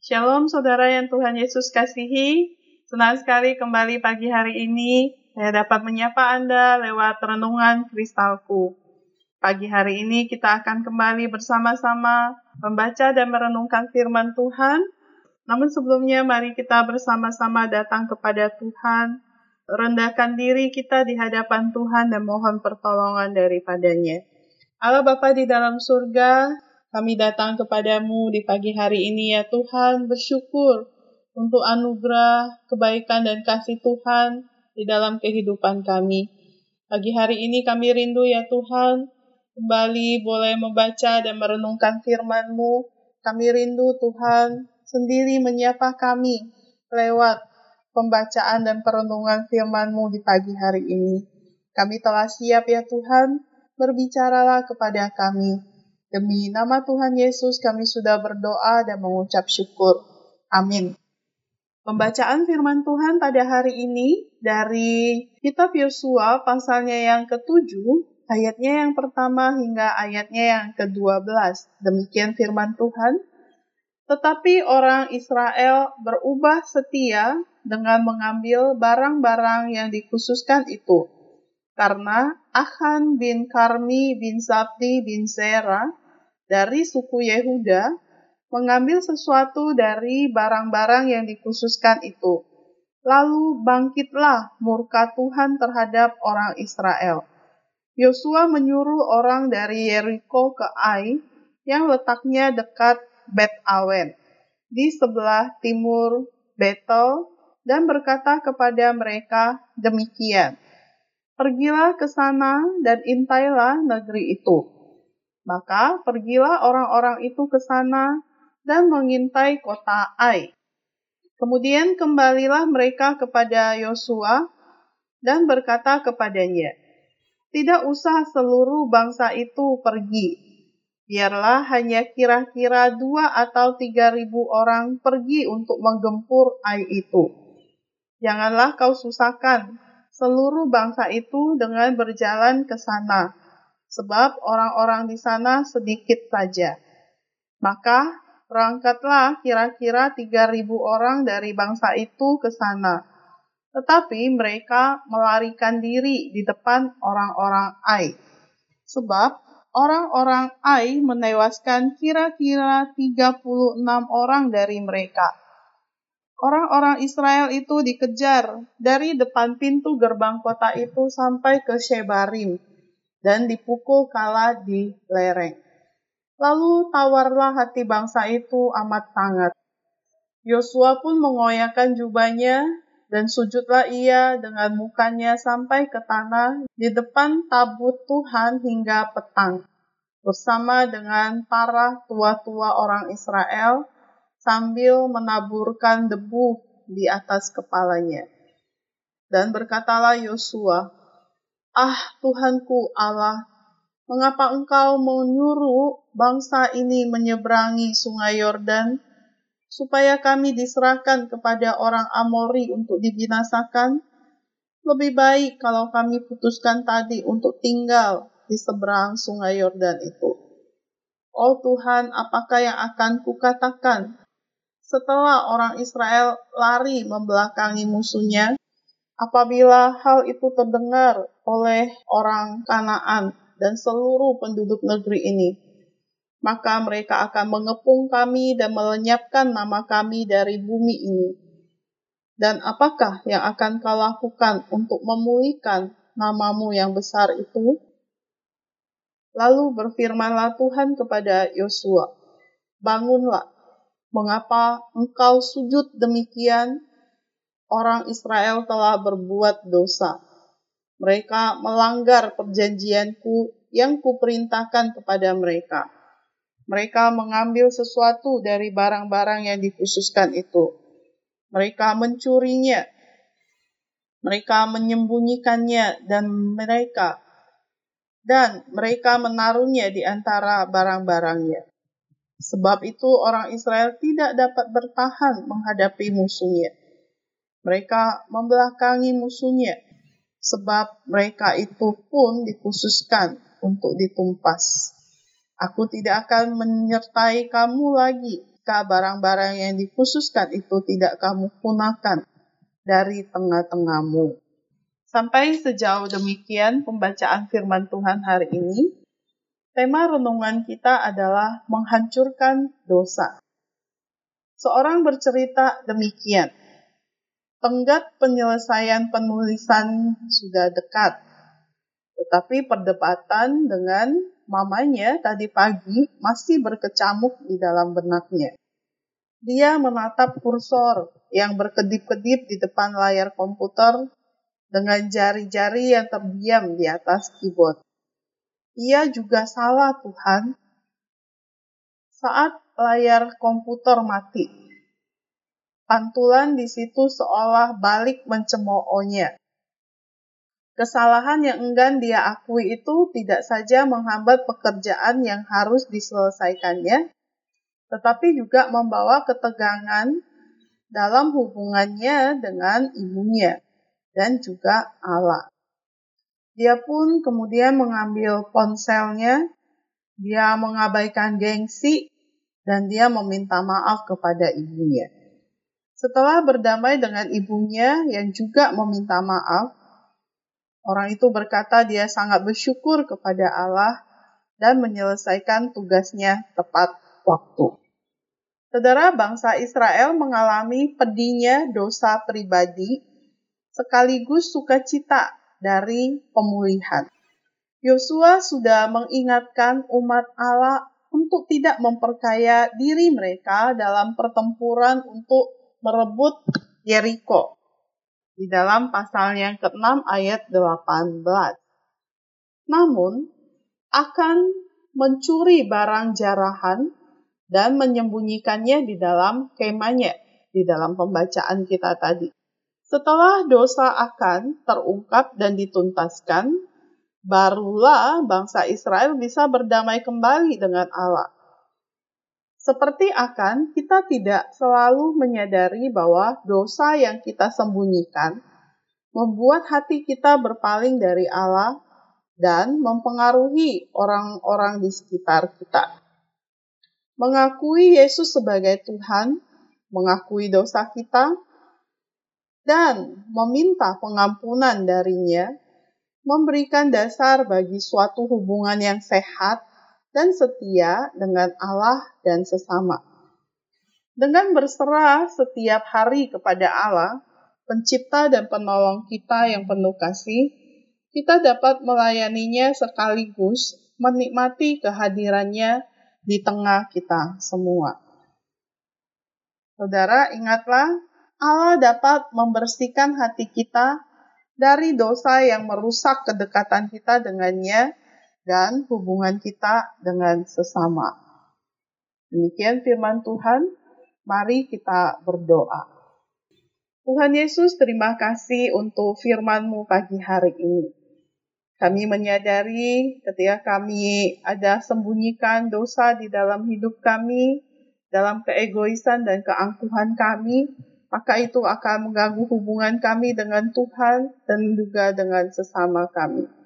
Shalom saudara yang Tuhan Yesus kasihi. Senang sekali kembali pagi hari ini saya dapat menyapa Anda lewat renungan kristalku. Pagi hari ini kita akan kembali bersama-sama membaca dan merenungkan firman Tuhan. Namun sebelumnya mari kita bersama-sama datang kepada Tuhan, rendahkan diri kita di hadapan Tuhan dan mohon pertolongan daripadanya. Allah Bapa di dalam surga, kami datang kepadamu di pagi hari ini ya Tuhan, bersyukur untuk anugerah, kebaikan, dan kasih Tuhan di dalam kehidupan kami. Pagi hari ini kami rindu ya Tuhan, kembali boleh membaca dan merenungkan firman-Mu. Kami rindu Tuhan sendiri menyapa kami lewat pembacaan dan perenungan firman-Mu di pagi hari ini. Kami telah siap ya Tuhan, berbicaralah kepada kami Demi nama Tuhan Yesus kami sudah berdoa dan mengucap syukur. Amin. Pembacaan firman Tuhan pada hari ini dari kitab Yosua pasalnya yang ketujuh, ayatnya yang pertama hingga ayatnya yang ke-12. Demikian firman Tuhan. Tetapi orang Israel berubah setia dengan mengambil barang-barang yang dikhususkan itu. Karena Ahan bin Karmi bin Sabdi bin Zera dari suku Yehuda mengambil sesuatu dari barang-barang yang dikhususkan itu. Lalu bangkitlah murka Tuhan terhadap orang Israel. Yosua menyuruh orang dari Yeriko ke Ai yang letaknya dekat Bet Awen di sebelah timur Betel dan berkata kepada mereka demikian. Pergilah ke sana dan intailah negeri itu maka pergilah orang-orang itu ke sana dan mengintai kota Ai. Kemudian kembalilah mereka kepada Yosua dan berkata kepadanya, Tidak usah seluruh bangsa itu pergi, biarlah hanya kira-kira dua atau tiga ribu orang pergi untuk menggempur Ai itu. Janganlah kau susahkan seluruh bangsa itu dengan berjalan ke sana sebab orang-orang di sana sedikit saja. Maka berangkatlah kira-kira 3.000 orang dari bangsa itu ke sana. Tetapi mereka melarikan diri di depan orang-orang Ai. Sebab orang-orang Ai menewaskan kira-kira 36 orang dari mereka. Orang-orang Israel itu dikejar dari depan pintu gerbang kota itu sampai ke Shebarim dan dipukul kala di lereng. Lalu tawarlah hati bangsa itu amat sangat. Yosua pun mengoyakkan jubahnya dan sujudlah ia dengan mukanya sampai ke tanah di depan tabut Tuhan hingga petang, bersama dengan para tua-tua orang Israel sambil menaburkan debu di atas kepalanya. Dan berkatalah Yosua, Ah Tuhanku Allah, mengapa engkau menyuruh bangsa ini menyeberangi sungai Yordan, supaya kami diserahkan kepada orang Amori untuk dibinasakan? Lebih baik kalau kami putuskan tadi untuk tinggal di seberang sungai Yordan itu. Oh Tuhan, apakah yang akan kukatakan setelah orang Israel lari membelakangi musuhnya? Apabila hal itu terdengar oleh orang Kanaan dan seluruh penduduk negeri ini, maka mereka akan mengepung kami dan melenyapkan nama kami dari bumi ini. Dan apakah yang akan kau lakukan untuk memulihkan namamu yang besar itu? Lalu berfirmanlah Tuhan kepada Yosua, Bangunlah, mengapa engkau sujud demikian orang Israel telah berbuat dosa. Mereka melanggar perjanjianku yang kuperintahkan kepada mereka. Mereka mengambil sesuatu dari barang-barang yang dikhususkan itu. Mereka mencurinya. Mereka menyembunyikannya dan mereka dan mereka menaruhnya di antara barang-barangnya. Sebab itu orang Israel tidak dapat bertahan menghadapi musuhnya mereka membelakangi musuhnya, sebab mereka itu pun dikhususkan untuk ditumpas. Aku tidak akan menyertai kamu lagi jika barang-barang yang dikhususkan itu tidak kamu gunakan dari tengah-tengahmu. Sampai sejauh demikian pembacaan firman Tuhan hari ini. Tema renungan kita adalah menghancurkan dosa. Seorang bercerita demikian. Tenggat penyelesaian penulisan sudah dekat. Tetapi perdebatan dengan mamanya tadi pagi masih berkecamuk di dalam benaknya. Dia menatap kursor yang berkedip-kedip di depan layar komputer dengan jari-jari yang terdiam di atas keyboard. Ia juga salah, Tuhan. Saat layar komputer mati, pantulan di situ seolah balik mencemoohnya. Kesalahan yang enggan dia akui itu tidak saja menghambat pekerjaan yang harus diselesaikannya, tetapi juga membawa ketegangan dalam hubungannya dengan ibunya dan juga Allah. Dia pun kemudian mengambil ponselnya, dia mengabaikan gengsi, dan dia meminta maaf kepada ibunya. Setelah berdamai dengan ibunya yang juga meminta maaf, Orang itu berkata dia sangat bersyukur kepada Allah dan menyelesaikan tugasnya tepat waktu. Saudara bangsa Israel mengalami pedihnya dosa pribadi sekaligus sukacita dari pemulihan. Yosua sudah mengingatkan umat Allah untuk tidak memperkaya diri mereka dalam pertempuran untuk merebut Yeriko di dalam pasal yang ke-6 ayat 18. Namun, akan mencuri barang jarahan dan menyembunyikannya di dalam kemahnya, di dalam pembacaan kita tadi. Setelah dosa akan terungkap dan dituntaskan, barulah bangsa Israel bisa berdamai kembali dengan Allah. Seperti akan, kita tidak selalu menyadari bahwa dosa yang kita sembunyikan membuat hati kita berpaling dari Allah dan mempengaruhi orang-orang di sekitar kita. Mengakui Yesus sebagai Tuhan, mengakui dosa kita, dan meminta pengampunan darinya, memberikan dasar bagi suatu hubungan yang sehat dan setia dengan Allah dan sesama. Dengan berserah setiap hari kepada Allah, pencipta dan penolong kita yang penuh kasih, kita dapat melayaninya sekaligus menikmati kehadirannya di tengah kita semua. Saudara, ingatlah Allah dapat membersihkan hati kita dari dosa yang merusak kedekatan kita dengannya dan hubungan kita dengan sesama. Demikian firman Tuhan, mari kita berdoa. Tuhan Yesus, terima kasih untuk firman-Mu pagi hari ini. Kami menyadari ketika kami ada sembunyikan dosa di dalam hidup kami, dalam keegoisan dan keangkuhan kami, maka itu akan mengganggu hubungan kami dengan Tuhan dan juga dengan sesama kami.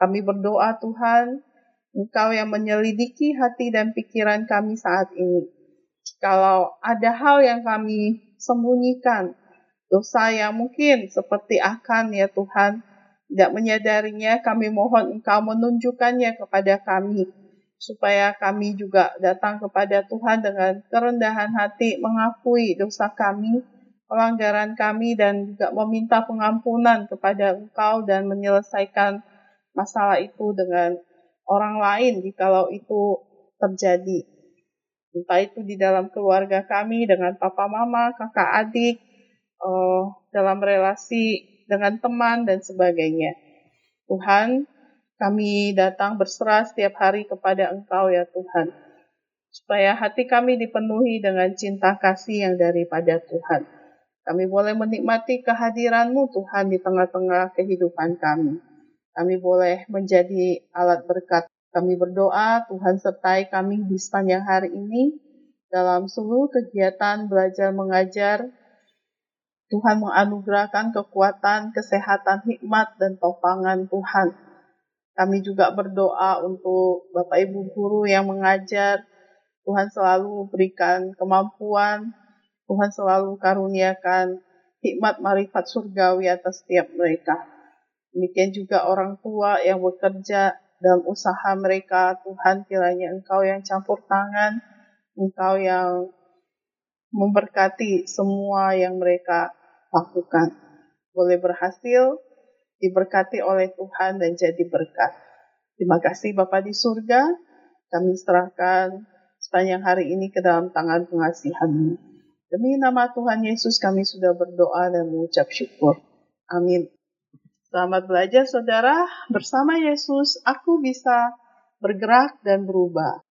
Kami berdoa Tuhan, Engkau yang menyelidiki hati dan pikiran kami saat ini. Kalau ada hal yang kami sembunyikan, dosa yang mungkin seperti akan ya Tuhan, tidak menyadarinya, kami mohon Engkau menunjukkannya kepada kami, supaya kami juga datang kepada Tuhan dengan kerendahan hati, mengakui dosa kami, pelanggaran kami, dan juga meminta pengampunan kepada Engkau dan menyelesaikan masalah itu dengan orang lain jikalau itu terjadi. Entah itu di dalam keluarga kami dengan papa mama, kakak adik, uh, dalam relasi dengan teman dan sebagainya. Tuhan, kami datang berserah setiap hari kepada Engkau ya Tuhan. Supaya hati kami dipenuhi dengan cinta kasih yang daripada Tuhan. Kami boleh menikmati kehadiran-Mu Tuhan di tengah-tengah kehidupan kami. Kami boleh menjadi alat berkat. Kami berdoa Tuhan sertai kami di sepanjang hari ini dalam seluruh kegiatan belajar mengajar. Tuhan menganugerahkan kekuatan, kesehatan, hikmat, dan topangan Tuhan. Kami juga berdoa untuk Bapak Ibu guru yang mengajar. Tuhan selalu berikan kemampuan, Tuhan selalu karuniakan hikmat marifat surgawi atas setiap mereka. Demikian juga orang tua yang bekerja dalam usaha mereka, Tuhan kiranya Engkau yang campur tangan, Engkau yang memberkati semua yang mereka lakukan. Boleh berhasil, diberkati oleh Tuhan dan jadi berkat. Terima kasih Bapak di surga, kami serahkan sepanjang hari ini ke dalam tangan pengasihan Demi nama Tuhan Yesus kami sudah berdoa dan mengucap syukur. Amin. Selamat belajar saudara, bersama Yesus aku bisa bergerak dan berubah.